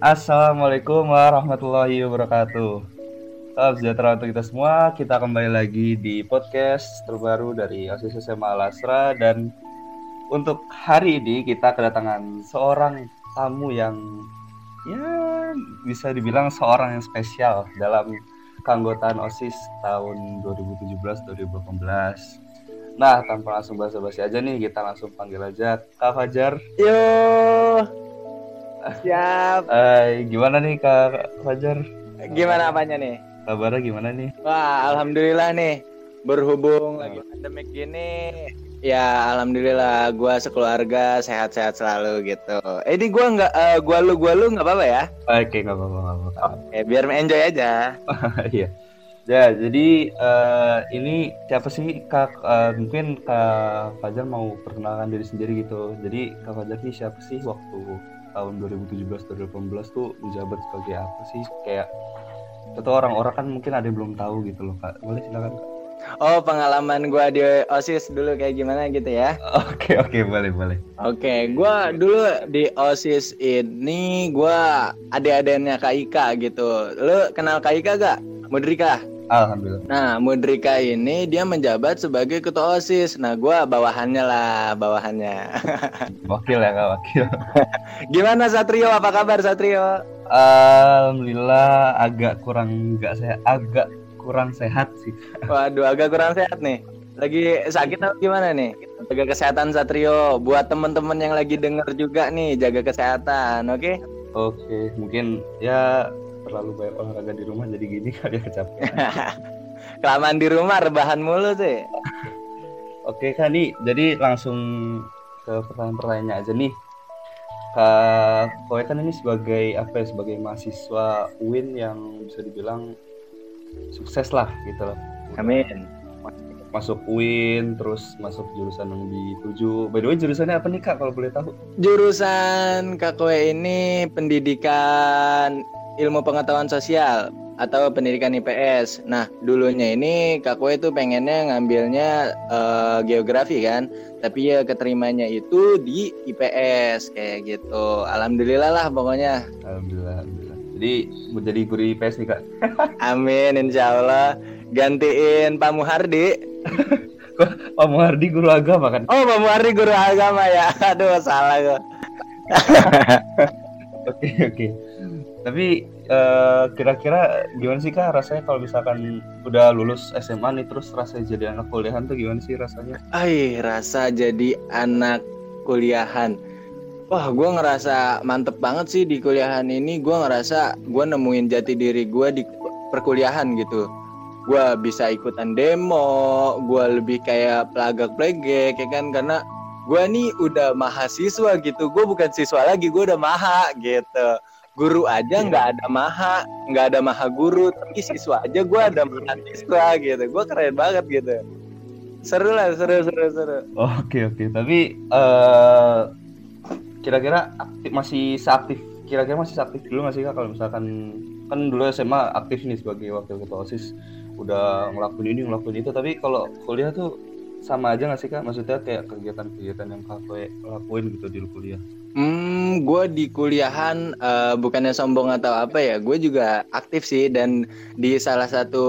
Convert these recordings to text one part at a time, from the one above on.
Assalamualaikum warahmatullahi wabarakatuh. Salam sejahtera untuk kita semua. Kita kembali lagi di podcast terbaru dari OSIS SMA Alasra dan untuk hari ini kita kedatangan seorang tamu yang ya bisa dibilang seorang yang spesial dalam keanggotaan OSIS tahun 2017-2018. Nah, tanpa langsung basa-basi aja nih, kita langsung panggil aja Kak Fajar. Yo, siap. Hai, gimana nih Kak Fajar? Gimana apanya nih? Kabarnya gimana nih? Wah, alhamdulillah nih. Berhubung lagi pandemik gini, ya alhamdulillah gua sekeluarga sehat-sehat selalu gitu. Eh, ini gua nggak, uh, gua lu gua lu nggak apa-apa ya? Oke, nggak apa-apa, apa-apa. Oke, biar enjoy aja. Iya. Ya, jadi uh, ini siapa sih Kak? Uh, mungkin Kak Fajar mau perkenalkan diri sendiri gitu. Jadi Kak Fajar ini siapa sih waktu tahun 2017-2018 tuh menjabat sebagai apa sih? Kayak atau orang-orang kan mungkin ada yang belum tahu gitu loh Kak. Boleh silakan Kak. Oh, pengalaman gua di OSIS dulu kayak gimana gitu ya? Oke, oke, boleh, boleh. Oke, gua dulu di OSIS ini gua adik-adiknya Kak Ika gitu. Lu kenal Kak Ika gak? Mudrika? Alhamdulillah. Nah, Mudrika ini dia menjabat sebagai ketua OSIS. Nah, gua bawahannya lah, bawahannya. Wakil ya Kak, wakil. Gimana Satrio? Apa kabar Satrio? Alhamdulillah agak kurang nggak sehat, agak kurang sehat sih. Waduh, agak kurang sehat nih. Lagi sakit atau gimana nih? Jaga kesehatan Satrio. Buat temen-temen yang lagi denger juga nih, jaga kesehatan, oke? Okay? Oke, mungkin ya terlalu banyak olahraga di rumah jadi gini kali ya kecapean. Kelamaan di rumah rebahan mulu sih. Oke kan nih, jadi langsung ke pertanyaan-pertanyaannya aja nih. Kak Kowe kan ini sebagai apa ya sebagai mahasiswa UIN yang bisa dibilang sukses lah gitu loh. Amin. Masuk UIN terus masuk jurusan yang dituju. By the way jurusannya apa nih Kak kalau boleh tahu? Jurusan Kak Kowe ini pendidikan ilmu pengetahuan sosial atau pendidikan IPS. Nah, dulunya ini Kak Kowe itu pengennya ngambilnya uh, geografi kan, tapi ya keterimanya itu di IPS kayak gitu. Alhamdulillah lah pokoknya. Alhamdulillah, alhamdulillah. Jadi mau jadi guru IPS nih Kak. Amin, insya Allah. Gantiin Pak Muhardi. Pak Muhardi guru agama kan? Oh, Pak Muhardi guru agama ya. Aduh, salah gue. Oke, oke. Tapi uh, kira-kira gimana sih kak rasanya kalau misalkan udah lulus SMA nih terus rasanya jadi anak kuliahan tuh gimana sih rasanya? Ay, rasa jadi anak kuliahan. Wah, gue ngerasa mantep banget sih di kuliahan ini. Gue ngerasa gue nemuin jati diri gue di perkuliahan gitu. Gue bisa ikutan demo, gue lebih kayak pelagak plegek ya kan karena gue nih udah mahasiswa gitu. Gue bukan siswa lagi, gue udah maha gitu guru aja nggak yeah. ada maha nggak ada maha guru tapi siswa aja gue ada maha siswa gitu. Gue keren banget gitu. Seru lah seru seru seru. Oke oke. Okay. tapi uh, kira-kira aktif masih seaktif kira-kira masih aktif dulu nggak sih kak? Kalau misalkan kan dulu SMA aktif nih sebagai wakil ketua osis. Udah ngelakuin ini ngelakuin itu. Tapi kalau kuliah tuh sama aja nggak sih kak? Maksudnya kayak kegiatan-kegiatan yang kak lakuin gitu di kuliah Hmm, gue di kuliahan uh, bukannya sombong atau apa ya, gue juga aktif sih dan di salah satu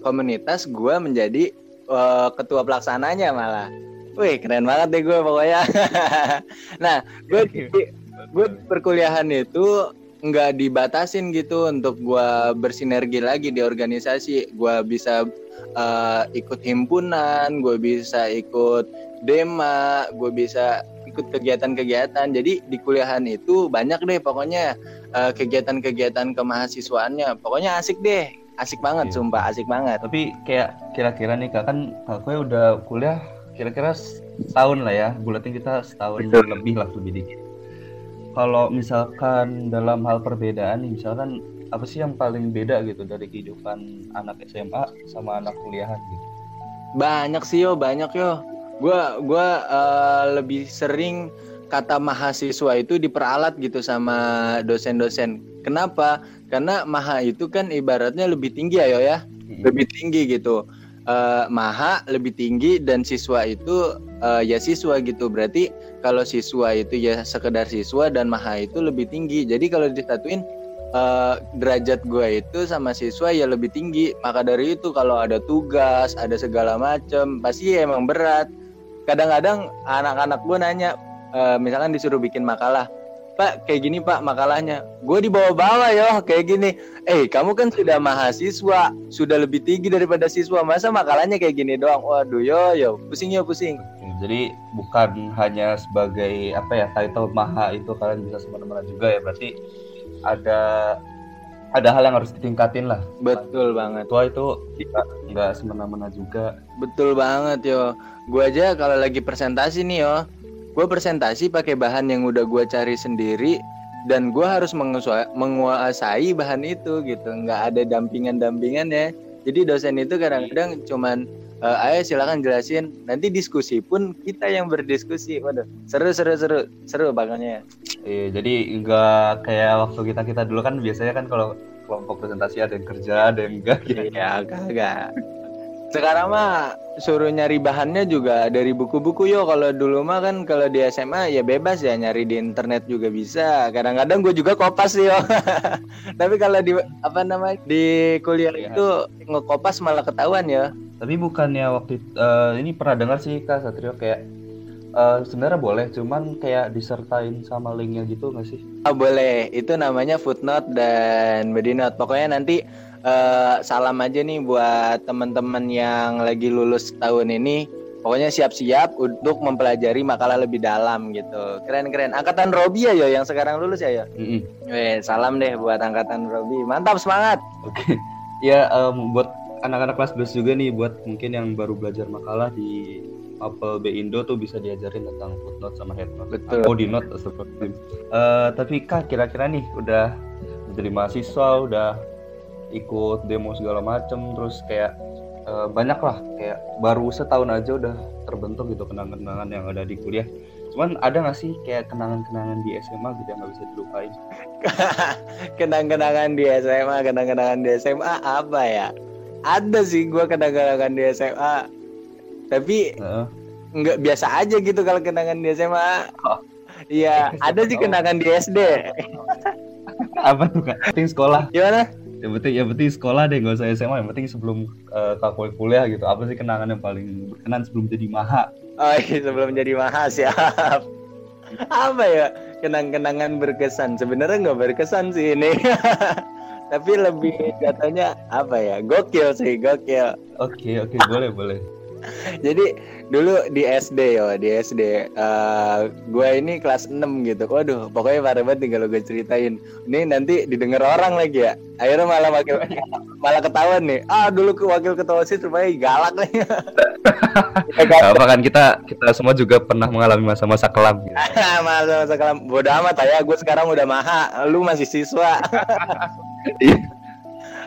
komunitas gue menjadi uh, ketua pelaksananya malah. Wih keren banget deh gue pokoknya. nah, gue di gue perkuliahan itu nggak dibatasin gitu untuk gue bersinergi lagi di organisasi. Gue bisa uh, ikut himpunan, gue bisa ikut dema, gue bisa ikut kegiatan-kegiatan. Jadi di kuliahan itu banyak deh pokoknya uh, kegiatan-kegiatan kemahasiswaannya. Pokoknya asik deh. Asik banget, iya. sumpah asik banget. Tapi kayak kira-kira nih kak kan kakaknya udah kuliah kira-kira setahun lah ya. Bulatin kita setahun Betul. lebih lah lebih dikit. Kalau misalkan dalam hal perbedaan nih, misalkan apa sih yang paling beda gitu dari kehidupan anak SMA sama anak kuliahan gitu? Banyak sih yo, banyak yo Gua gua uh, lebih sering kata mahasiswa itu diperalat gitu sama dosen-dosen. Kenapa? Karena maha itu kan ibaratnya lebih tinggi ayo ya, hmm. lebih tinggi gitu. uh, maha lebih tinggi dan siswa itu uh, ya siswa gitu. Berarti kalau siswa itu ya sekedar siswa dan maha itu lebih tinggi. Jadi kalau disatuin uh, derajat gue itu sama siswa ya lebih tinggi. Maka dari itu kalau ada tugas, ada segala macam, pasti ya emang berat. Kadang-kadang anak-anak gue nanya, uh, misalkan disuruh bikin makalah, Pak kayak gini Pak makalahnya. Gue di bawah-bawah ya kayak gini. Eh kamu kan sudah mahasiswa sudah lebih tinggi daripada siswa masa makalahnya kayak gini doang? Waduh yo yo pusing yo pusing. Jadi bukan hanya sebagai apa ya title maha itu kalian bisa semena-mena juga ya berarti ada ada hal yang harus ditingkatin lah. Betul banget. Tua itu tidak nggak semena-mena juga. Betul banget yo gue aja kalau lagi presentasi nih yo. Gue presentasi pakai bahan yang udah gue cari sendiri dan gue harus menguasai bahan itu gitu. Nggak ada dampingan-dampingan ya. Jadi dosen itu kadang-kadang cuman e, ayo silakan jelasin. Nanti diskusi pun kita yang berdiskusi. Waduh seru seru seru. Seru bangetnya iya jadi nggak kayak waktu kita kita dulu kan biasanya kan kalau kelompok presentasi ada yang kerja ada yang enggak gitu. iya kagak sekarang mah suruh nyari bahannya juga dari buku-buku yo. Kalau dulu mah kan kalau di SMA ya bebas ya nyari di internet juga bisa. Kadang-kadang gue juga kopas yo. Tapi kalau di apa namanya di kuliah ya. itu ngekopas malah ketahuan ya. Tapi bukannya waktu uh, ini pernah dengar sih Kak Satrio kayak uh, sebenarnya boleh, cuman kayak disertain sama linknya gitu nggak sih? Oh, boleh, itu namanya footnote dan body note. Pokoknya nanti uh, salam aja nih buat teman-teman yang lagi lulus tahun ini. Pokoknya siap-siap untuk mempelajari makalah lebih dalam gitu. Keren-keren. Angkatan Robi ya yo yang sekarang lulus ya yo. Mm -hmm. salam deh buat angkatan Robi. Mantap semangat. Oke. Okay. Ya um, buat anak-anak kelas 12 juga nih buat mungkin yang baru belajar makalah di Apple B Indo tuh bisa diajarin tentang footnote sama headnote. Betul. Atau di note seperti. Uh, tapi kak kira-kira nih udah jadi mahasiswa udah ikut demo segala macem terus kayak uh, banyak lah kayak baru setahun aja udah terbentuk gitu kenangan-kenangan yang ada di kuliah cuman ada gak sih kayak kenangan-kenangan di SMA gitu yang gak bisa dilupain kenang-kenangan di SMA kenang-kenangan di SMA apa ya ada sih gue kenang-kenangan di SMA tapi uh. nggak biasa aja gitu kalau kenangan di SMA oh. Iya, ada sih kenangan di SD. apa tuh kak? Ting sekolah. Gimana? Yang penting yang penting sekolah deh gak usah SMA yang penting sebelum uh, kakak kuliah gitu. Apa sih kenangan yang paling berkenan sebelum jadi maha? Oh iya sebelum jadi maha siap. Apa ya? Kenang-kenangan berkesan. Sebenarnya nggak berkesan sih ini. Tapi lebih katanya apa ya? Gokil sih gokil. Oke okay, oke okay, boleh boleh jadi dulu di SD ya di SD uh, eh, gue ini kelas 6 gitu. Waduh pokoknya parah banget nih kalau gue ceritain. Ini nanti didengar orang lagi ya. Akhirnya malah wakil malah ketahuan nih. Ah dulu ke wakil ketua sih supaya galak nih. Apa kan kita kita semua juga pernah mengalami masa-masa kelam gitu. masa-masa kelam. Bodoh amat ya gue sekarang udah maha. Lu masih siswa. Iya.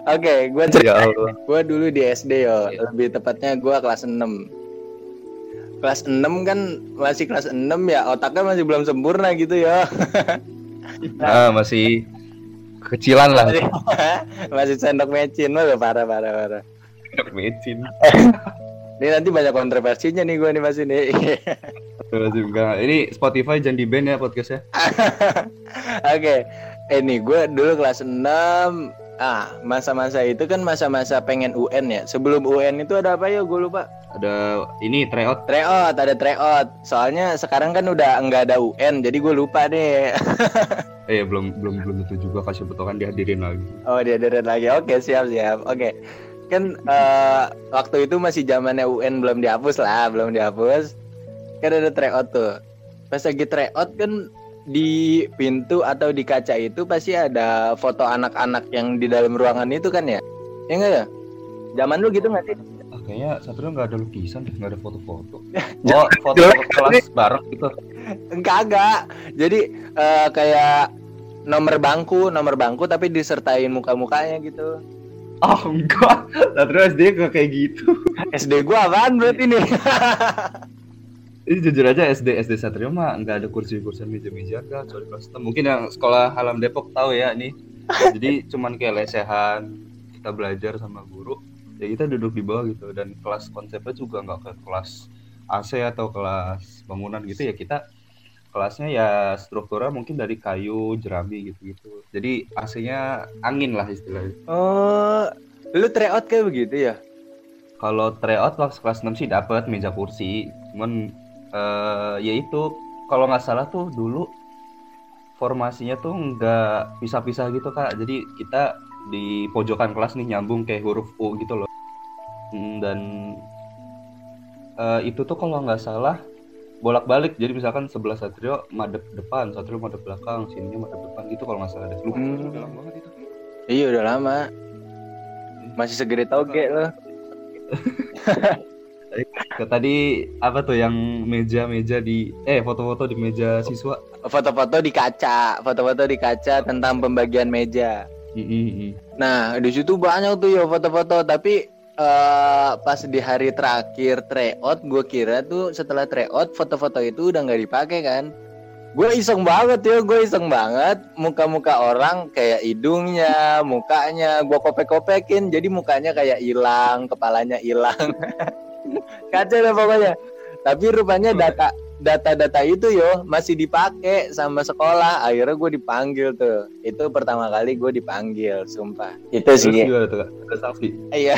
Oke, okay, gue cerita. Ya gue dulu di SD yo, ya. lebih tepatnya gue kelas 6 kelas 6 kan masih kelas 6 ya otaknya masih belum sempurna gitu ya nah, masih kecilan lah. Masih, masih sendok mecin. Loh parah parah parah. Sendok mecin. Ini nanti banyak kontroversinya nih gue nih mas ini. Ini Spotify jangan di band ya podcastnya. Oke okay. ini gue dulu kelas 6 Ah, masa-masa itu kan masa-masa pengen UN ya. Sebelum UN itu ada apa ya? Gue lupa. Ada ini tryout. Tryout, ada tryout. Soalnya sekarang kan udah nggak ada UN, jadi gue lupa deh. eh belum belum belum itu juga kasih betul kan dihadirin lagi. Oh dihadirin lagi. Oke siap siap. Oke. Kan uh, waktu itu masih zamannya UN belum dihapus lah, belum dihapus. Kan ada tryout tuh. Pas lagi tryout kan di pintu atau di kaca itu pasti ada foto anak-anak yang di dalam ruangan itu kan ya? Ya enggak ya? Zaman lu gitu nggak sih? Ah, kayaknya satu nggak ada lukisan deh, nggak ada foto-foto. oh, foto kelas bareng gitu. Enggak, enggak. Jadi uh, kayak nomor bangku, nomor bangku tapi disertain muka-mukanya gitu. Oh enggak, terus SD nggak kayak gitu. SD gua apaan berarti nih? ini jujur aja SD SD Satrio mah nggak ada kursi-kursi meja-meja kan soal kelas mungkin yang sekolah Halam Depok tahu ya nih jadi cuman kayak lesehan kita belajar sama guru ya kita duduk di bawah gitu. Dan kelas konsepnya juga nggak ke kelas AC atau kelas bangunan gitu ya kita kelasnya ya strukturnya mungkin dari kayu jerami gitu gitu jadi AC-nya angin lah istilahnya. Oh, lu tryout kayak begitu ya? kalau tryout waktu kelas 6 sih dapat meja kursi. Cuman eh ya itu kalau nggak salah tuh dulu formasinya tuh nggak pisah-pisah gitu kak jadi kita di pojokan kelas nih nyambung kayak huruf U gitu loh Hmm, dan eh, itu tuh kalau nggak salah bolak-balik jadi misalkan sebelah satrio madep depan satrio madep belakang sininya madep depan gitu kalau nggak salah deh Lupa, Hmm. udah lama banget itu Iya udah lama. Masih segede toge lo. Ke tadi apa tuh yang meja-meja di eh foto-foto di meja siswa Foto-foto di kaca, foto-foto di kaca tentang pembagian meja. Mm, mm, mm. Nah di situ banyak tuh ya foto-foto, tapi eh pas di hari terakhir tryout, gue kira tuh setelah tryout foto-foto itu udah nggak dipakai kan. Gue iseng banget ya, gue iseng banget muka-muka orang kayak hidungnya, mukanya gue kopek-kopekin, jadi mukanya kayak hilang, kepalanya hilang. Kacau deh pokoknya. Tapi rupanya data data-data itu yo masih dipakai sama sekolah. Akhirnya gue dipanggil tuh. Itu pertama kali gue dipanggil, sumpah. Itu Terus sih. tuh. Iya.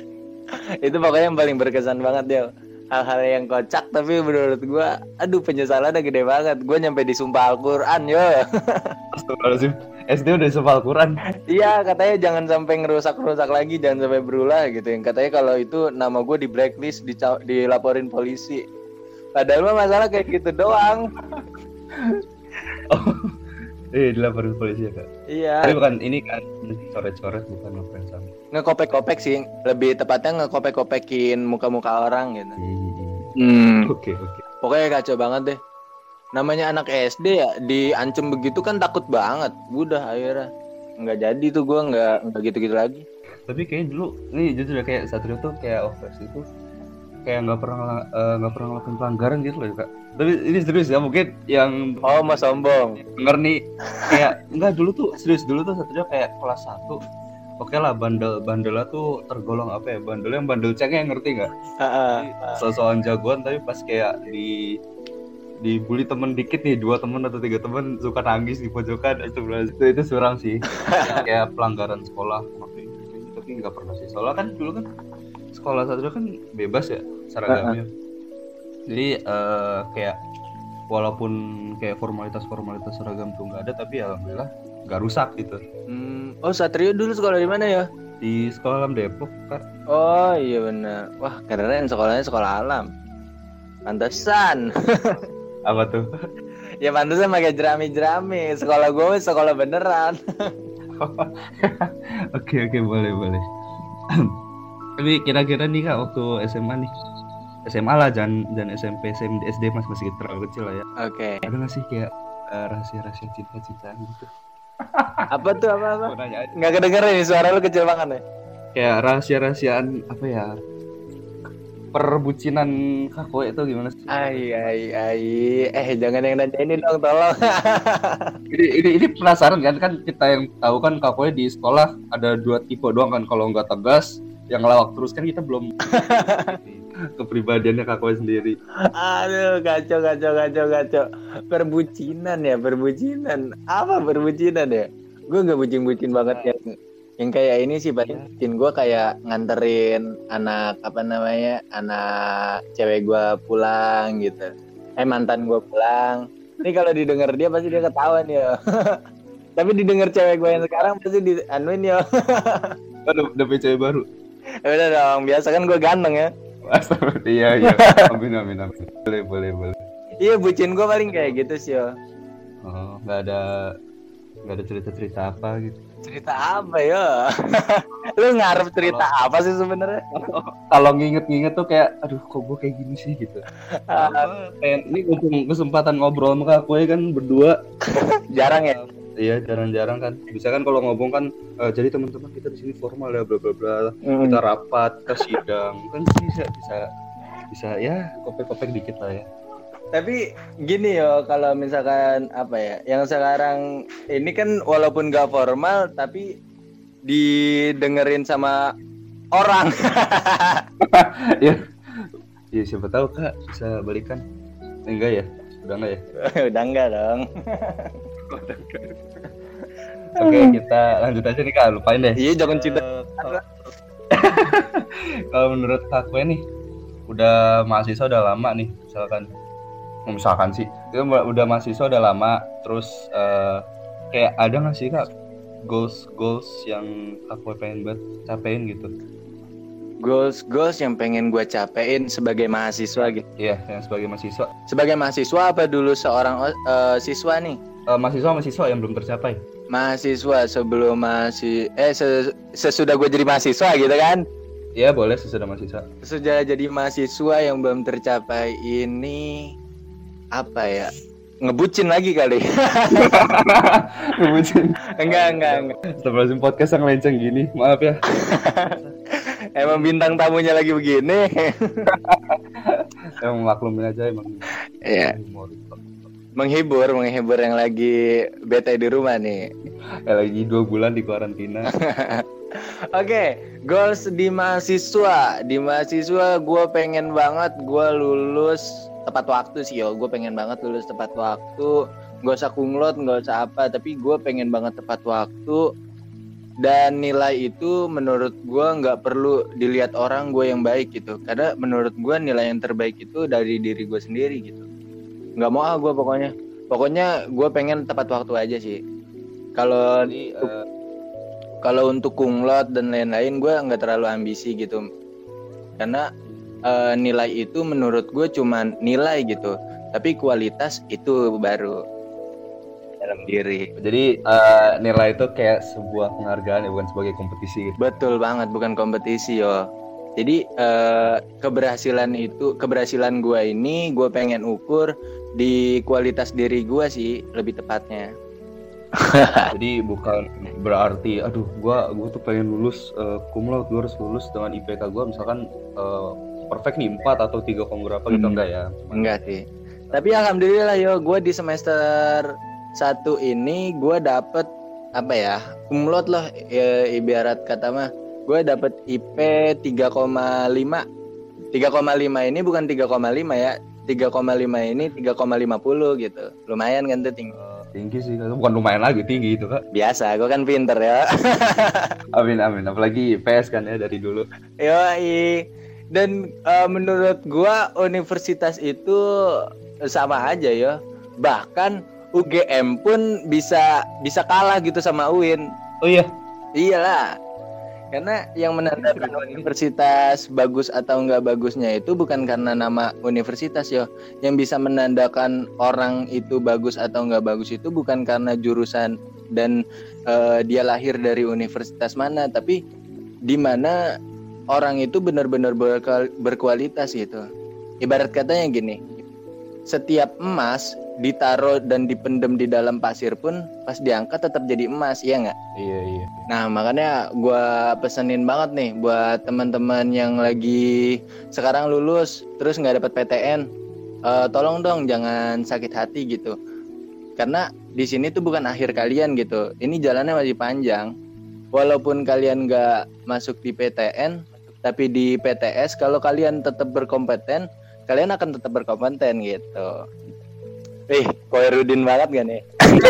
itu pokoknya yang paling berkesan banget yo. Hal-hal yang kocak tapi menurut gua aduh penyesalannya gede banget. Gua nyampe disumpah Al-Qur'an yo. Astagfirullahaladzim. SD udah sepal Quran. Iya katanya jangan sampai ngerusak-rusak lagi, jangan sampai berulah gitu. Yang katanya kalau itu nama gue di blacklist, dica- dilaporin polisi. Padahal mah masalah kayak gitu doang. Oh. Eh, dilaporin polisi ya kak. Iya. Tapi bukan ini kan coret-coret bukan ngefans sama. Ngekopek-kopek sih, lebih tepatnya ngekopek-kopekin muka-muka orang gitu. Hmm. Hmm. Oke oke. Pokoknya kacau banget deh. Namanya anak SD ya, diancem begitu kan takut banget. Udah akhirnya nggak jadi tuh gue nggak nggak gitu-gitu lagi. Tapi kayaknya dulu nih jujur ya kayak Satrio tuh kayak Overs itu kayak nggak pernah eh, nggak pernah ngelakuin pelanggaran gitu loh kak. Tapi ini serius ya mungkin yang Oh mau sombong. denger nih kayak enggak dulu tuh serius dulu tuh Satrio kayak kelas 1 Oke lah bandel bandelnya tuh tergolong apa ya bandel yang bandel cengeng ngerti nggak? Sosokan jagoan tapi pas kayak di dibully temen dikit nih dua temen atau tiga temen suka nangis di pojokan. Itu itu itu surang sih. Kayak pelanggaran sekolah waktu itu. Tapi nggak pernah sih. Soalnya kan dulu kan sekolah satu kan bebas ya seragamnya. Jadi eh, kayak walaupun kayak formalitas formalitas seragam tuh nggak ada tapi alhamdulillah nggak rusak gitu. Hmm, oh Satrio dulu sekolah di mana ya? di sekolah alam Depok kak. Oh iya benar. Wah keren sekolahnya sekolah alam. Pantesan. apa tuh ya pantesan pakai jerami-jerami. Sekolah gue sekolah beneran. oke oke boleh boleh tapi kira-kira nih kak waktu SMA nih SMA lah jangan jangan SMP SMP SD mas masih terlalu kecil lah ya Oke. ada nggak sih kayak eh, rahasia-rahasia cinta-cintaan gitu Apa tuh apa apa? Nggak kedengeran nih suara lu kecil banget nih. kayak rahasia-rahasiaan apa ya perbucinan kakak itu gimana sih Ai ai ai. Eh jangan yang nanya ini dong tolong. ini, ini ini penasaran kan kan kita yang tahu kan kakaknya di sekolah ada dua tipe doang kan kalau nggak tegas yang lawak terus kan kita belum kepribadiannya kakaknya sendiri Aduh kacau kacau kacau kacau. Perbucinan ya perbucinan. Apa perbucinan ya? Gue nggak bucin-bucin banget ya. Yang kayak ini sih paling bucin gue kayak nganterin anak apa namanya anak cewek gue pulang gitu. Eh mantan gue pulang. Ini kalau didengar dia pasti dia ketahuan ya. Tapi didengar cewek gue yang sekarang pasti dianuin ya. Aduh, udah punya cewek baru Udah dong, biasa kan gue ganteng ya. Astagfirullah, iya iya amin amin amin boleh boleh boleh Iya bucin gue paling kayak gitu sih yo. oh nggak ada nggak ada cerita cerita apa gitu Cerita apa ya? Lu ngarep cerita apa sih sebenarnya? kalau nginget-nginget tuh kayak aduh kok gue kayak gini sih? gitu. Apa, kayak ini kesempatan ngobrol sama kakak gue kan berdua. Jarang ya. iya jarang-jarang kan. Bisa kan kalau ngomong kan eh, jadi teman-teman kita di sini formal ya bla bla bla. Kita rapat kita sidang. Kan bisa bisa bisa ya kopek-kopek dikit lah ya Tapi gini yo, kalau misalkan apa ya, yang sekarang ini kan walaupun gak formal tapi didengerin sama orang. ya. Ya siapa tahu kak bisa balikan. Enggak ya? Udah enggak ya? Udah enggak dong. oke kita lanjut aja nih kak. Lupain deh. Iya jangan cinta. Kalau- menurut kak gue nih udah mahasiswa udah lama nih misalkan misalkan sih itu udah mahasiswa udah lama terus eh, kayak ada nggak sih kak goals goals yang kak gue pengen buat capein gitu Goals goals yang pengen gue capein sebagai mahasiswa gitu. iya yang sebagai mahasiswa Sebagai mahasiswa apa dulu seorang eh, siswa nih? Eh, mahasiswa mahasiswa yang belum tercapai Mahasiswa sebelum masih eh se- sesudah gue jadi mahasiswa gitu kan? ya boleh sesudah mahasiswa Sudah jadi mahasiswa yang belum tercapai ini apa ya? Ngebucin lagi kali. Ngebucin. enggak, enggak, enggak. Astagfirullahaladzim podcast yang lenceng gini maaf ya Emang bintang tamunya lagi begini. emang maklumin aja emang Iya. humor menghibur, menghibur yang lagi bete di rumah nih. ya lagi dua bulan di karantina Oke, goals di mahasiswa. Di mahasiswa gue pengen banget gue lulus tepat waktu sih yo. Gue pengen banget lulus tepat waktu. Gak usah kunglot, gak usah apa. Tapi gue pengen banget tepat waktu. Dan nilai itu menurut gue nggak perlu dilihat orang gue yang baik gitu. Karena menurut gue nilai yang terbaik itu dari diri gue sendiri gitu. Nggak mau ah gue pokoknya. Pokoknya gue pengen tepat waktu aja sih. Kalau eh, kalau untuk kunglot dan lain-lain gue nggak terlalu ambisi gitu karena eh, nilai itu menurut gue cuman nilai gitu tapi kualitas itu baru dalam diri. Jadi eh, nilai itu kayak sebuah penghargaan ya bukan sebagai kompetisi gitu. betul banget bukan kompetisi yo. Jadi eh, keberhasilan itu keberhasilan gue ini gue pengen ukur di kualitas diri gue sih lebih tepatnya. Jadi bukan berarti aduh gua gua tuh pengen lulus uh, kumlot gua harus lulus dengan IPK gua. Misalkan eh, perfect nih 4 atau 3, berapa gitu Hmm. enggak ya? Enggak sih. Tapi alhamdulillah yo, gue di semester satu ini gue dapet apa ya kumlot lah ya, ibarat kata mah. Gue dapet IP 3,5 3,5 ini bukan 3,5 ya 3,5 ini 3,50 gitu. Lumayan kan tuh tinggi. Eh, tinggi sih bukan lumayan lagi tinggi itu kak. Biasa gue kan pinter ya amin amin. Apalagi PS kan ya dari dulu. Yoi. Dan eh, menurut gua universitas itu sama aja ya. Bahkan UGM pun bisa bisa kalah gitu sama UIN. oh iya Iyalah. Karena yang menandakan universitas bagus atau enggak bagusnya itu bukan karena nama universitas yo. Yang bisa menandakan orang itu bagus atau enggak bagus itu bukan karena jurusan dan eh, dia lahir dari universitas mana, tapi di mana orang itu benar-benar berkual- berkualitas gitu. Ibarat katanya gini, setiap emas ditaruh dan dipendem di dalam pasir pun pas diangkat tetap jadi emas, iya nggak? iya iya Nah makanya gua pesenin banget nih buat teman-teman yang lagi sekarang lulus terus nggak dapat PTN, eh, tolong dong jangan sakit hati gitu. Karena di sini tuh bukan akhir kalian gitu. Ini jalannya masih panjang. Walaupun kalian nggak masuk di PTN, tapi di PTS kalau kalian tetap berkompeten, kalian akan tetap berkompeten gitu. Ih, Koirudin banget gak nih?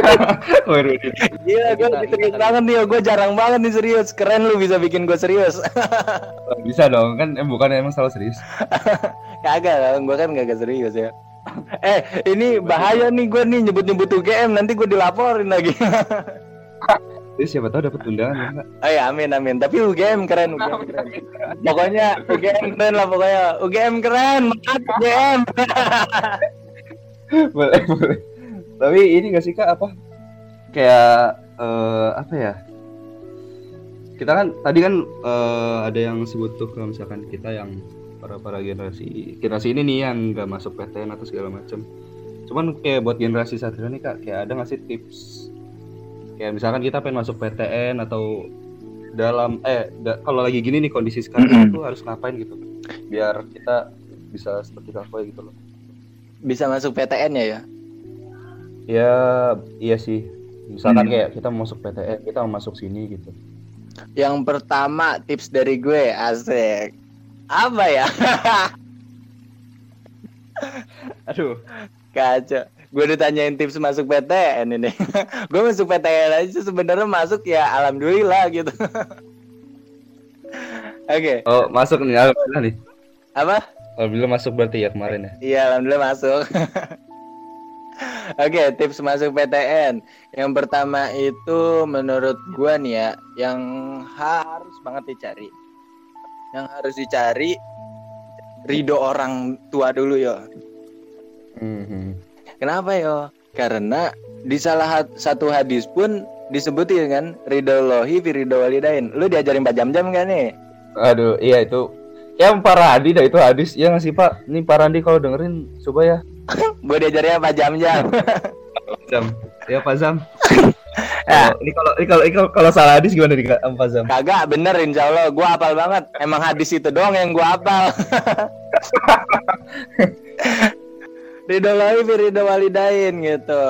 oh, Rudi. Iya, gue serius banget nih, gue jarang banget nih serius. Keren lu bisa bikin gue serius. bisa dong kan eh, bukan emang salah serius Kagak lah, gue kan gak serius ya. Eh, ini bahaya nih gue nih nyebut-nyebut UGM, nanti gue dilaporin lagi. Jadi siapa tahu dapat undangan ya Kak? Oh ya, amin amin. Tapi UGM keren, UGM keren. Pokoknya UGM keren lah pokoknya. UGM keren, mantap UGM. boleh boleh tapi ini gak sih kak apa kayak eh, apa ya kita kan tadi kan eh, ada yang sebut tuh kalau misalkan kita yang para para generasi generasi ini nih yang nggak masuk PTN atau segala macam cuman kayak buat generasi ini nih kak kayak ada nggak sih tips kayak misalkan kita pengen masuk PTN atau dalam eh da- kalau lagi gini nih kondisi sekarang Mm-mm. itu harus ngapain gitu biar kita bisa seperti Kakak gitu loh Bisa masuk PTN ya ya? Ya, iya sih. Misalkan Hmm. kayak kita mau masuk PTN, kita mau masuk sini gitu. Yang pertama tips dari gue asik. Apa ya? Aduh. Kacau. Gue ditanyain tips masuk PTN ini. gue masuk PTN aja sebenarnya masuk ya alhamdulillah gitu. Oke. Okay. Oh, masuk nih alhamdulillah nih. Apa? Alhamdulillah masuk berarti ya kemarin ya. Iya, alhamdulillah masuk. Oke, okay, tips masuk PTN. Yang pertama itu menurut gua nih ya, yang harus banget dicari. Yang harus dicari ridho orang tua dulu yo. Mm-hmm. Kenapa yo? Karena di salah satu hadis pun disebutin kan ridho lohi ridho walidain. Lu diajarin 4 jam-jam kan nih? Aduh, iya itu. Ya Pak Randi dah itu hadis. Ya nggak sih Pak? Nih Pak Randi kalau dengerin coba ya. Gue diajarnya 4 jam-jam. jam. Ya Pak Zam. Ya. ini kalau ini kalau ini kalau salah hadis gimana nih Kak Pak Zam? Kagak bener insya Allah gue hafal banget. Emang hadis itu doang yang gue hafal. ridho lahi ridho walidain gitu.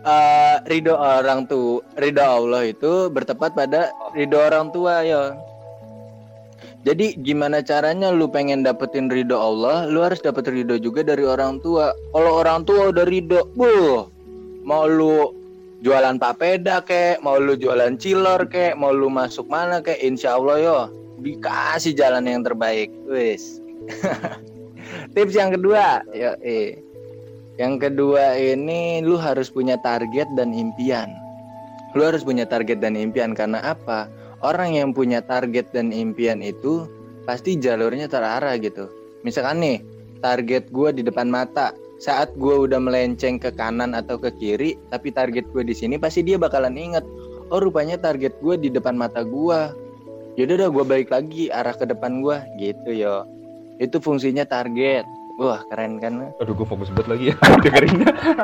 Uh, ridho orang tuh ridho Allah itu bertepat pada ridho orang tua ya. Jadi gimana caranya lu pengen dapetin ridho Allah, lu harus dapet ridho juga dari orang tua. Kalau orang tua udah ridho, buh, mau lu jualan papeda kek, mau lu jualan cilor kek, mau lu masuk mana kek, insya Allah yo dikasih jalan yang terbaik, wis. Tips yang kedua, yo eh. Yang kedua ini lu harus punya target dan impian. Lu harus punya target dan impian karena apa? orang yang punya target dan impian itu pasti jalurnya terarah gitu. Misalkan nih, target gue di depan mata, saat gue udah melenceng ke kanan atau ke kiri, tapi target gue di sini pasti dia bakalan inget. Oh rupanya target gue di depan mata gue. Yaudah udah gue balik lagi arah ke depan gue, gitu yo. Itu fungsinya target. Wah keren kan? Aduh gue fokus banget lagi ya dengerin.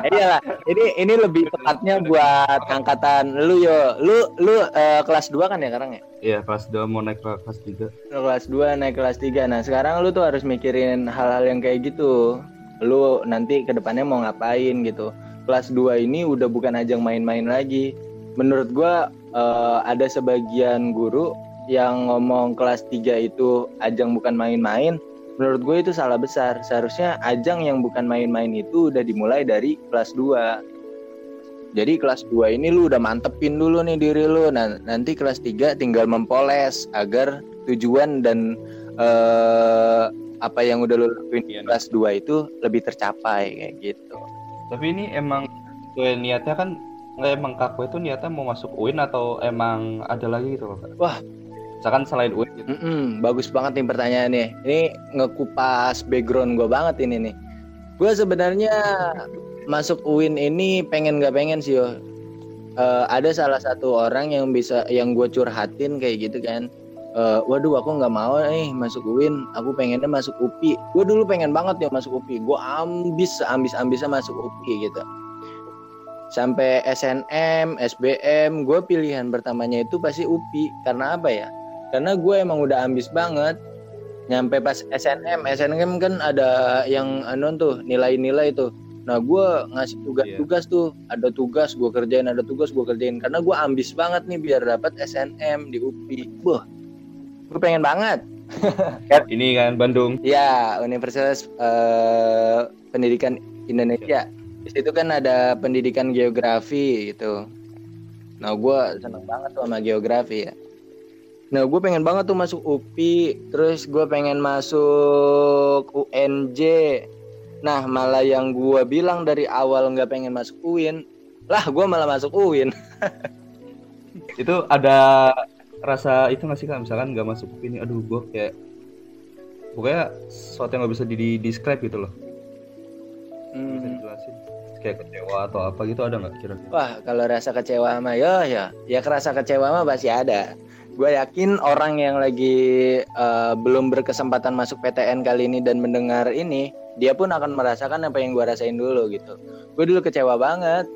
Iya lah. Ini ini lebih tepatnya buat angkatan lu yo. Lu lu uh, kelas 2 kan ya sekarang ya? Iya kelas 2 mau naik ke kelas 3 Kelas 2 naik kelas 3 Nah sekarang lu tuh harus mikirin hal-hal yang kayak gitu Lu nanti ke depannya mau ngapain gitu Kelas 2 ini udah bukan ajang main-main lagi Menurut gua uh, ada sebagian guru yang ngomong kelas 3 itu ajang bukan main-main menurut gue itu salah besar. Seharusnya ajang yang bukan main-main itu udah dimulai dari kelas 2 jadi kelas 2 ini lu udah mantepin dulu nih diri lu. Nah nanti kelas 3 tinggal mempoles agar tujuan dan uh, apa yang udah lu lakuin di iya, kelas 2 itu lebih tercapai kayak gitu. Tapi ini emang gue niatnya kan nggak emang kaku itu niatnya mau masuk UIN atau emang ada lagi gitu loh wah misalkan selain UIN gitu. Mm -mm, bagus banget nih pertanyaannya. Ini ngekupas background gue banget ini nih. Gue sebenarnya masuk UIN ini pengen gak pengen sih yo. Uh, ada salah satu orang yang bisa yang gue curhatin kayak gitu kan. Uh, waduh aku nggak mau nih masuk UIN. Aku pengennya masuk UPI gue dulu pengen banget ya masuk UPI gue ambis ambis ambisnya masuk UPI gitu. Sampai SNM, SBM, gue pilihan pertamanya itu pasti UPI karena apa ya? Karena gue emang udah ambis banget. Nyampe pas SNM SNM kan ada yang anu tuh nilai-nilai tuh. Nah gue ngasih tugas-tugas iya. tuh ada tugas gue kerjain ada tugas gue kerjain. Karena gue ambis banget nih biar dapat SNM di UPI boh gue pengen banget. Ini kan Bandung. Ya Universitas uh, Pendidikan Indonesia. Di situ kan ada pendidikan geografi gitu. Nah gue seneng banget tuh sama geografi ya Nah, gue pengen banget tuh masuk UPI, terus gue pengen masuk UNJ. Nah, malah yang gue bilang dari awal nggak pengen masuk UIN, lah gue malah masuk UIN. itu ada rasa itu nggak sih kak? Misalkan nggak masuk UPI ini, aduh gue kayak pokoknya sesuatu yang nggak bisa di describe gitu loh. Hmm. Bisa dijelasin kayak kecewa atau apa gitu ada nggak kira-kira? Wah kalau rasa kecewa mah ya ya ya kerasa kecewa mah pasti ada gue yakin orang yang lagi uh, belum berkesempatan masuk PTN kali ini dan mendengar ini dia pun akan merasakan apa yang gue rasain dulu gitu. Gue dulu kecewa banget.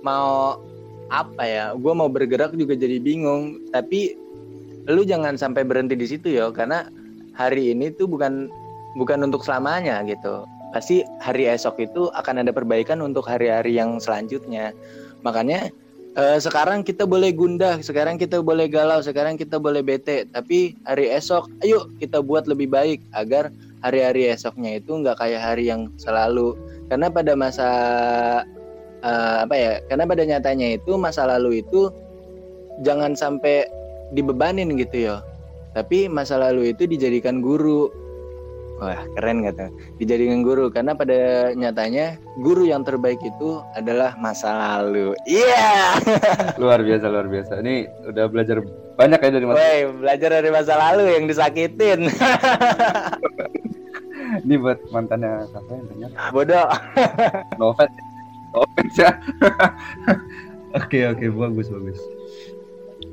Mau apa ya? Gue mau bergerak juga jadi bingung. Tapi lu jangan sampai berhenti di situ ya karena hari ini tuh bukan bukan untuk selamanya gitu. Pasti hari esok itu akan ada perbaikan untuk hari-hari yang selanjutnya. Makanya Uh, sekarang kita boleh gundah, sekarang kita boleh galau, sekarang kita boleh bete. Tapi hari esok, ayo kita buat lebih baik agar hari-hari esoknya itu nggak kayak hari yang selalu. Karena pada masa uh, apa ya? Karena pada nyatanya itu masa lalu itu jangan sampai dibebanin gitu ya. Tapi masa lalu itu dijadikan guru Wah keren kata dijadikan guru karena pada nyatanya guru yang terbaik itu adalah masa lalu. Iya. Yeah! luar biasa luar biasa. Ini udah belajar banyak ya dari masa. Woi belajar dari masa lalu yang disakitin. Ini buat mantannya kakak yang dengar. Bodoh. no offense. No offense ya. Oke oke bagus bagus.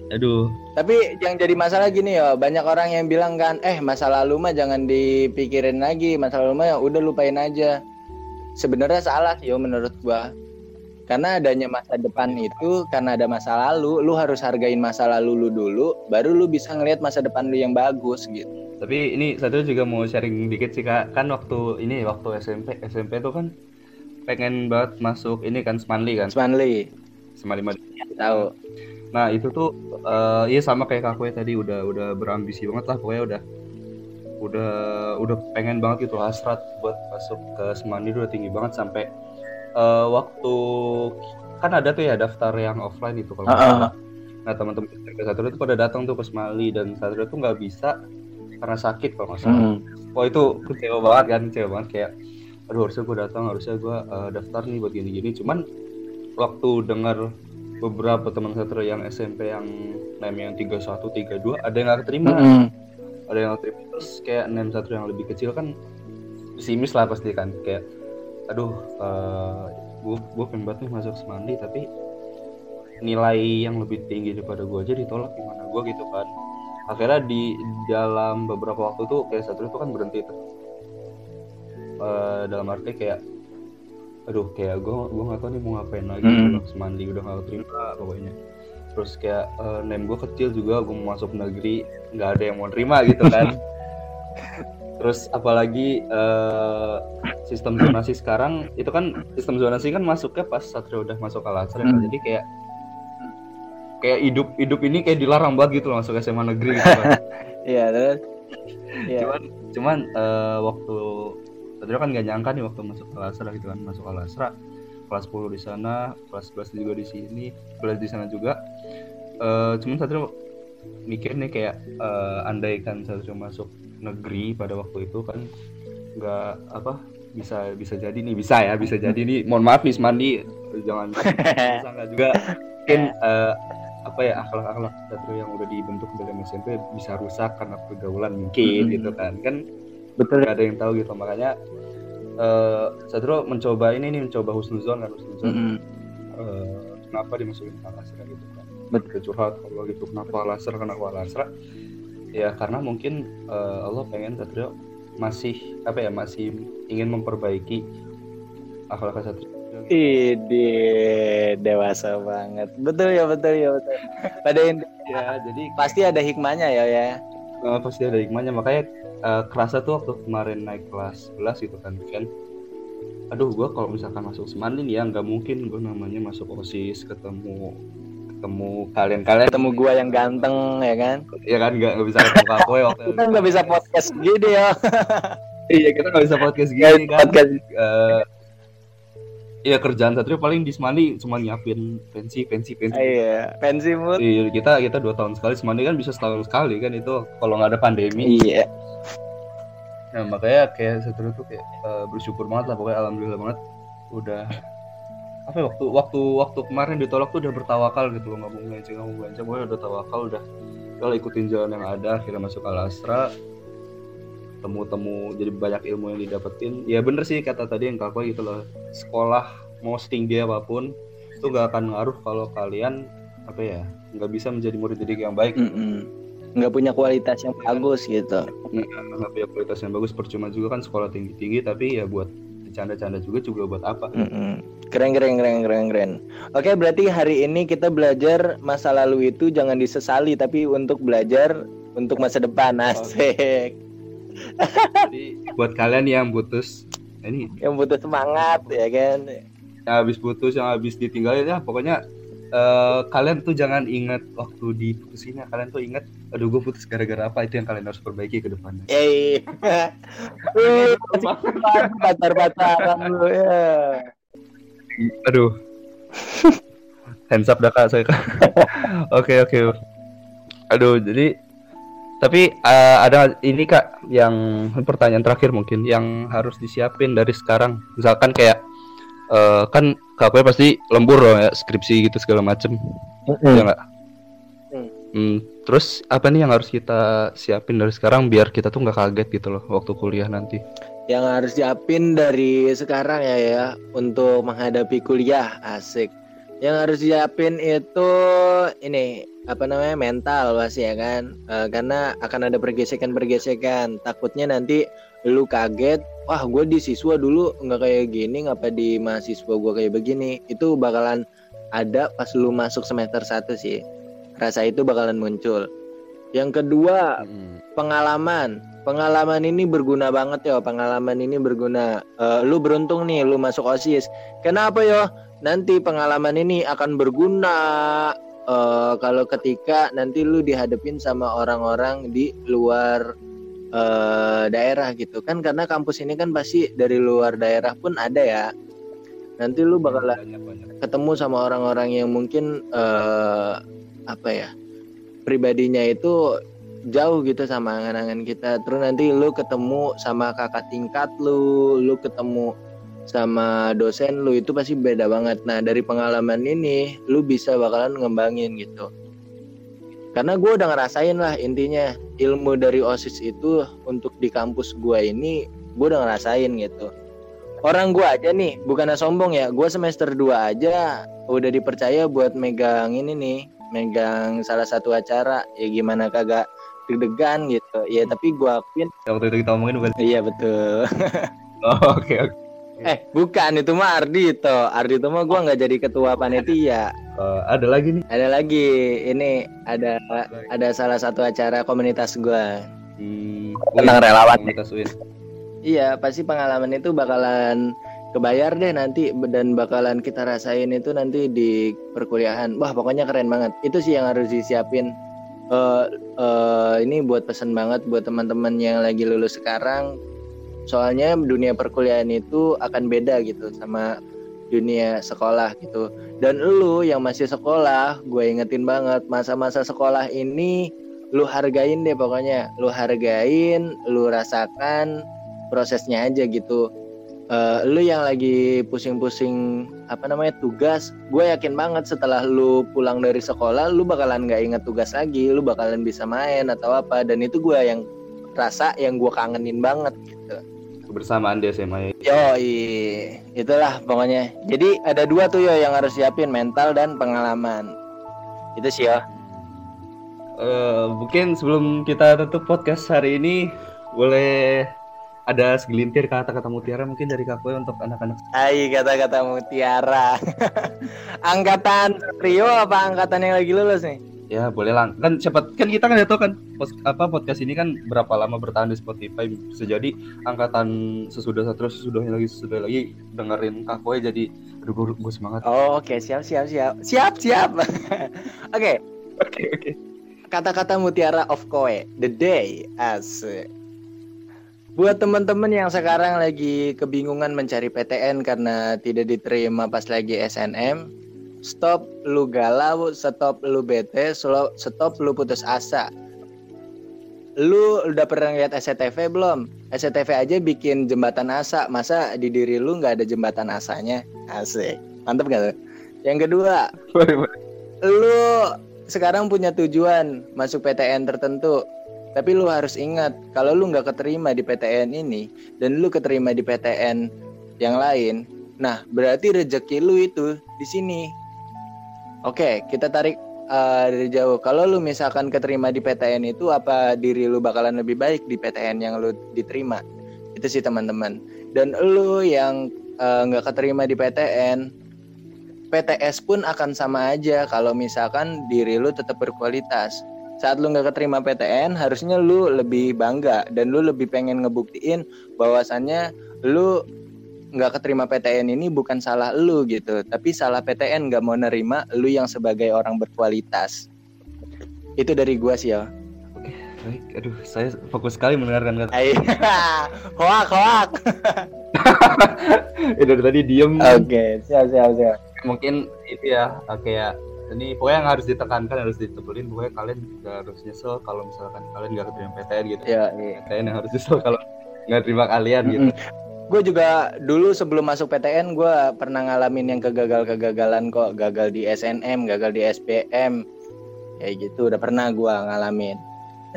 Aduh. Tapi yang jadi masalah gini ya, banyak orang yang bilang kan, eh masa lalu mah jangan dipikirin lagi, masa lalu mah ya udah lupain aja. Sebenarnya salah sih yo menurut gua. Karena adanya masa depan itu karena ada masa lalu, lu harus hargain masa lalu lu dulu, baru lu bisa ngelihat masa depan lu yang bagus gitu. Tapi ini satu juga mau sharing dikit sih kak, kan waktu ini waktu SMP SMP tuh kan pengen banget masuk ini kan Smanli kan. Smanli. Smanli tahu Nah itu tuh uh, iya sama kayak kakwe tadi udah udah berambisi banget lah pokoknya udah udah udah pengen banget gitu hasrat buat masuk ke Semandi udah tinggi banget sampai uh, waktu kan ada tuh ya daftar yang offline itu kalau uh, uh. nah teman-teman ke satu itu pada datang tuh ke Semali dan satu itu nggak bisa karena sakit kalau nggak salah. Hmm. Oh itu kecewa banget kan kecewa banget kayak aduh harusnya gue datang harusnya gue uh, daftar nih buat gini-gini cuman waktu dengar beberapa teman satria yang SMP yang name yang 31 32 ada yang gak keterima mm -hmm. ada yang gak terima. Terus kayak name satu yang lebih kecil kan pesimis lah pasti kan. Kayak aduh uh, eh, gue pengen banget nih masuk semandi tapi nilai yang lebih tinggi daripada gue aja ditolak gimana gue gitu kan. Akhirnya di dalam beberapa waktu tuh kayak satu itu kan berhenti tuh. Uh, dalam arti kayak aduh kayak gue gue nggak tahu nih mau ngapain lagi hmm. semandi udah nggak terima pokoknya terus kayak uh, name gue kecil juga gue mau masuk negeri nggak ada yang mau terima gitu kan terus apalagi uh, sistem zonasi sekarang itu kan sistem zonasi kan masuknya pas satria udah masuk alasar hmm. jadi kayak kayak hidup hidup ini kayak dilarang banget gitu loh masuk SMA negeri gitu kan iya terus yeah. cuman cuman uh, waktu Satrio kan gak nyangka nih waktu masuk kelas gitu kan. Masuk kelas kelas 10 di sana kelas 11 juga di sini kelas di sana juga. Uh, cuman Satrio mikir nih kayak uh, andai kan Satrio masuk negeri pada waktu itu kan nggak apa bisa bisa jadi nih bisa ya bisa jadi nih. Mohon maaf nih Mandi jangan sangka juga. Mungkin uh, apa ya akhlak-akhlak Satrio yang udah dibentuk dari SMP bisa rusak karena pergaulan mungkin hmm. gitu kan. Kan betul gak ada yang tahu gitu makanya uh, Satrio mencoba ini nih mencoba husnuzon kan husnuzon mm -hmm. uh, kenapa dimasukin ke Alasra gitu kan betul curhat kalau gitu kenapa Alasra kenapa Alasra ya karena mungkin uh, Allah pengen Satrio masih apa ya masih ingin memperbaiki akhlak Satrio Ide dewasa banget. Betul ya, betul ya, betul. Pada ya, jadi pasti ada hikmahnya ya ya. Uh, pasti ada hikmahnya makanya uh, kerasa tuh waktu kemarin naik kelas 11 gitu kan kan aduh gue kalau misalkan masuk Semandin ya nggak mungkin gue namanya masuk osis ketemu ketemu kalian-kalian. Ketemu gue yang ganteng ya kan? Ya kan nggak nggak bisa ketemu aku ya waktu kita nggak bisa podcast gini ya. Iya kita nggak bisa podcast gini kan. podcast. Uh, Iya kerjaan Satrio paling di Semandi cuma nyiapin pensi, pensi, pensi. Iya, pensi mood. Iya, kita kita dua tahun sekali Semandi kan bisa setahun sekali kan itu kalau nggak ada pandemi. Iya. Nah makanya kayak Satrio tuh kayak uh, bersyukur banget lah pokoknya alhamdulillah banget udah apa ya, waktu waktu waktu kemarin ditolak tuh udah bertawakal gitu loh nggak mau ngecek nggak mau ngecek pokoknya udah tawakal udah kalau ikutin jalan yang ada akhirnya masuk al Astra temu-temu jadi banyak ilmu yang didapetin. Ya bener sih kata tadi yang kakak gitu loh sekolah mau setinggi apa pun itu gak akan ngaruh kalau kalian apa ya nggak bisa menjadi murid didik yang baik. Mm -hmm. nggak punya kualitas yang bagus gitu. Nggak punya kualitas yang bagus percuma juga kan sekolah tinggi tinggi tapi ya buat canda-canda juga juga buat apa? Mm -hmm. keren keren keren keren keren. Oke berarti hari ini kita belajar masa lalu itu jangan disesali tapi untuk belajar untuk masa depan. Asik jadi buat kalian yang putus ini. Yang putus semangat ya kan? Yang habis putus yang habis ditinggalin ya pokoknya uh, kalian tuh jangan ingat waktu diputusinnya kalian tuh ingat aduh gue putus gara-gara apa? Itu yang kalian harus perbaiki ke depannya. Eh pacar pacaran lu ya. Aduh. Hands up dah kak saya kak. Oke oke. Aduh jadi tapi uh, ada ini kak yang pertanyaan terakhir mungkin yang harus disiapin dari sekarang. Misalkan kayak uh, kan kakaknya pasti lembur loh ya skripsi gitu segala macem. Mm -hmm. ya nggak? Mm. hmm, terus apa nih yang harus kita siapin dari sekarang biar kita tuh nggak kaget gitu loh waktu kuliah nanti? Yang harus siapin dari sekarang ya ya untuk menghadapi kuliah asik yang harus siapin itu ini apa namanya mental pasti ya kan? E, karena akan ada pergesekan-pergesekan. Takutnya nanti lu kaget wah gue di siswa dulu nggak kayak gini ngapa di mahasiswa gue kayak begini? Itu bakalan ada pas lu masuk semester satu sih. Rasa itu bakalan muncul. Yang kedua hmm. pengalaman. Pengalaman ini berguna banget ya pengalaman ini berguna. Uh, lu beruntung nih lu masuk osis kenapa ya nanti pengalaman ini akan berguna uh, kalau ketika nanti lu dihadapin sama orang-orang di luar uh, daerah gitu kan. Karena kampus ini kan pasti dari luar daerah pun ada ya. Nanti lu bakal ketemu sama orang-orang yang mungkin uh, apa ya pribadinya itu jauh gitu sama angan-angan kita. Terus nanti lu ketemu sama kakak tingkat lu lu ketemu sama dosen lu itu pasti beda banget. Nah dari pengalaman ini lu bisa bakalan ngembangin gitu. Karena gue udah ngerasain lah intinya ilmu dari osis itu untuk di kampus gue ini gue udah ngerasain gitu. Orang gue aja nih bukannya sombong ya, gue semester 2 aja udah dipercaya buat megang ini nih, megang salah satu acara. Ya gimana kagak deg-degan gitu. Ya tapi gue akuin. Waktu itu kita omongin bukan? Iya betul. oh, oke okay, oke. Okay. Eh, bukan itu mah Ardito. Ardito mah gua nggak jadi ketua panitia. Uh, ada lagi nih. Ada lagi. Ini ada ada salah satu acara komunitas gua. Hmm, tentang relawan komunitas UIN. Iya, pasti pengalaman itu bakalan kebayar deh nanti dan bakalan kita rasain itu nanti di perkuliahan. Wah, pokoknya keren banget. Itu sih yang harus disiapin. Uh, uh, ini buat pesan banget buat teman-teman yang lagi lulus sekarang soalnya dunia perkuliahan itu akan beda gitu sama dunia sekolah gitu. Dan lu yang masih sekolah gue ingetin banget masa-masa sekolah ini lu hargain deh pokoknya. Lu hargain lu rasakan prosesnya aja gitu. Uh, lu yang lagi pusing-pusing apa namanya tugas gue yakin banget setelah lu pulang dari sekolah lu bakalan nggak inget tugas lagi. Lu bakalan bisa main atau apa. Dan itu gue yang rasa yang gue kangenin banget gitu kebersamaan di SMA. Yo, itulah pokoknya. Jadi ada dua tuh yo yang harus siapin mental dan pengalaman. Itu sih ya. Uh, mungkin sebelum kita tutup podcast hari ini boleh ada segelintir kata-kata mutiara mungkin dari Kak untuk anak-anak. Hai kata-kata mutiara. angkatan Rio apa angkatan yang lagi lulus nih? Ya boleh lah kan cepat kan kita kan ya tahu kan pos, apa podcast ini kan berapa lama bertahan di Spotify. Bisa jadi angkatan sesudah satu sesudahnya lagi sesudah lagi dengerin Kakoy jadi aduh gue, gue semangat oh oke okay. siap siap siap. Siap siap. Oke. Oke oke. Kata-kata mutiara of Koe the day as Buat teman-teman yang sekarang lagi kebingungan mencari PTN karena tidak diterima pas lagi SNM, stop lu galau, stop lu bete, stop lu putus asa. Lu udah pernah lihat SCTV belum? SCTV aja bikin jembatan asa, masa di diri lu nggak ada jembatan asanya? Asik, mantep gak tuh? Yang kedua, lu sekarang punya tujuan masuk PTN tertentu, tapi lu harus ingat kalau lu nggak keterima di PTN ini dan lu keterima di PTN yang lain, nah berarti rezeki lu itu di sini Oke, kita tarik uh, dari jauh. Kalau lu misalkan keterima di PTN itu apa diri lu bakalan lebih baik di PTN yang lu diterima? Itu sih teman-teman. Dan lu yang eh, nggak uh, keterima di PTN, PTS pun akan sama aja kalau misalkan diri lu tetap berkualitas. Saat lu nggak keterima PTN, harusnya lu lebih bangga dan lu lebih pengen ngebuktiin bahwasannya lu nggak keterima PTN ini bukan salah lu gitu, tapi salah PTN nggak mau nerima lu yang sebagai orang berkualitas. Itu dari gua sih ya. Oke, baik. Aduh, saya fokus sekali mendengarkan kata. Hoak hoak. Eh, dari tadi diem. Oke, siap siap siap. Mungkin itu ya, kayak ini pokoknya yang harus ditekankan harus ditebelin pokoknya kalian gak harus nyesel kalau misalkan kalian gak keterima PTN gitu. Ya, iya. PTN yang harus nyesel kalau nggak terima kalian gitu. Gue juga dulu sebelum masuk PTN gue pernah ngalamin yang kegagal-kegagalan kok, gagal di SNM, gagal di SPM, kayak gitu udah pernah gue ngalamin.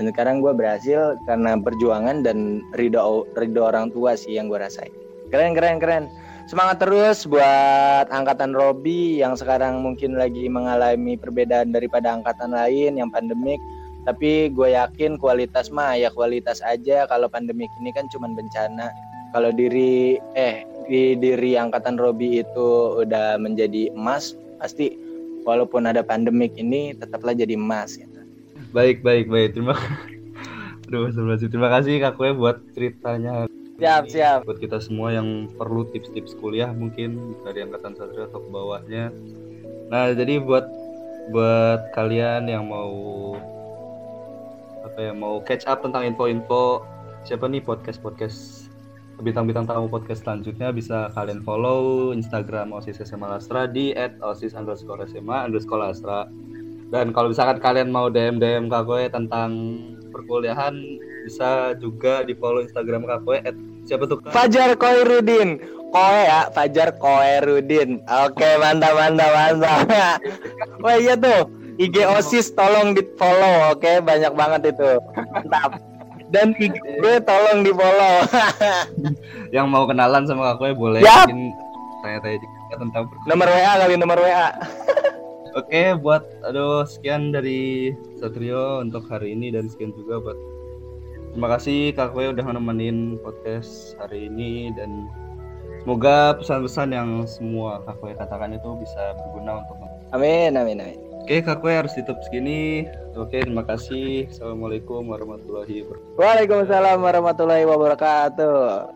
Dan sekarang gue berhasil karena perjuangan dan ridho ridho orang tua sih yang gue rasain. Keren keren keren. Semangat terus buat angkatan Robi yang sekarang mungkin lagi mengalami perbedaan daripada angkatan lain yang pandemik. Tapi gue yakin kualitas mah ya kualitas aja. Kalau pandemik ini kan cuma bencana. Kalau diri eh di diri angkatan Robi itu udah menjadi emas, pasti walaupun ada pandemik ini tetaplah jadi emas. Ya. Baik, baik, baik. Terima Aduh, terima kasih Kak Kue buat ceritanya. Siap, Ini siap. Buat kita semua yang perlu tips-tips kuliah mungkin dari angkatan satria atau ke bawahnya. Nah, jadi buat buat kalian yang mau apa ya mau catch up tentang info-info siapa nih podcast-podcast bintang-bintang tamu podcast selanjutnya bisa kalian follow Instagram OSIS SMA Lastra di @osis underscore SMA underscore Lastra dan kalau misalkan kalian mau DM DM Kak Koe tentang perkuliahan bisa juga di follow Instagram Kak Koe at siapa tuh? Fajar Koirudin. Koe ya, Fajar Koirudin. Oke, mantap mantap mantap. Wah iya tuh, IG OSIS tolong di follow, oke banyak banget itu. Mantap. Dan IG gue tolong di follow. Yang mau kenalan sama Kak Koe boleh Siap. mungkin tanya-tanya juga tentang perkuliahan. nomor WA kali nomor WA. Oke, buat aduh sekian dari Satrio untuk hari ini dan sekian juga buat terima kasih Kak Kue udah nemenin podcast hari ini dan semoga pesan-pesan yang semua Kak Kue katakan itu bisa berguna untuk Amin amin amin. Oke, Kak Kue harus tutup segini. Oke, terima kasih. Assalamualaikum warahmatullahi wabarakatuh. Waalaikumsalam warahmatullahi wabarakatuh.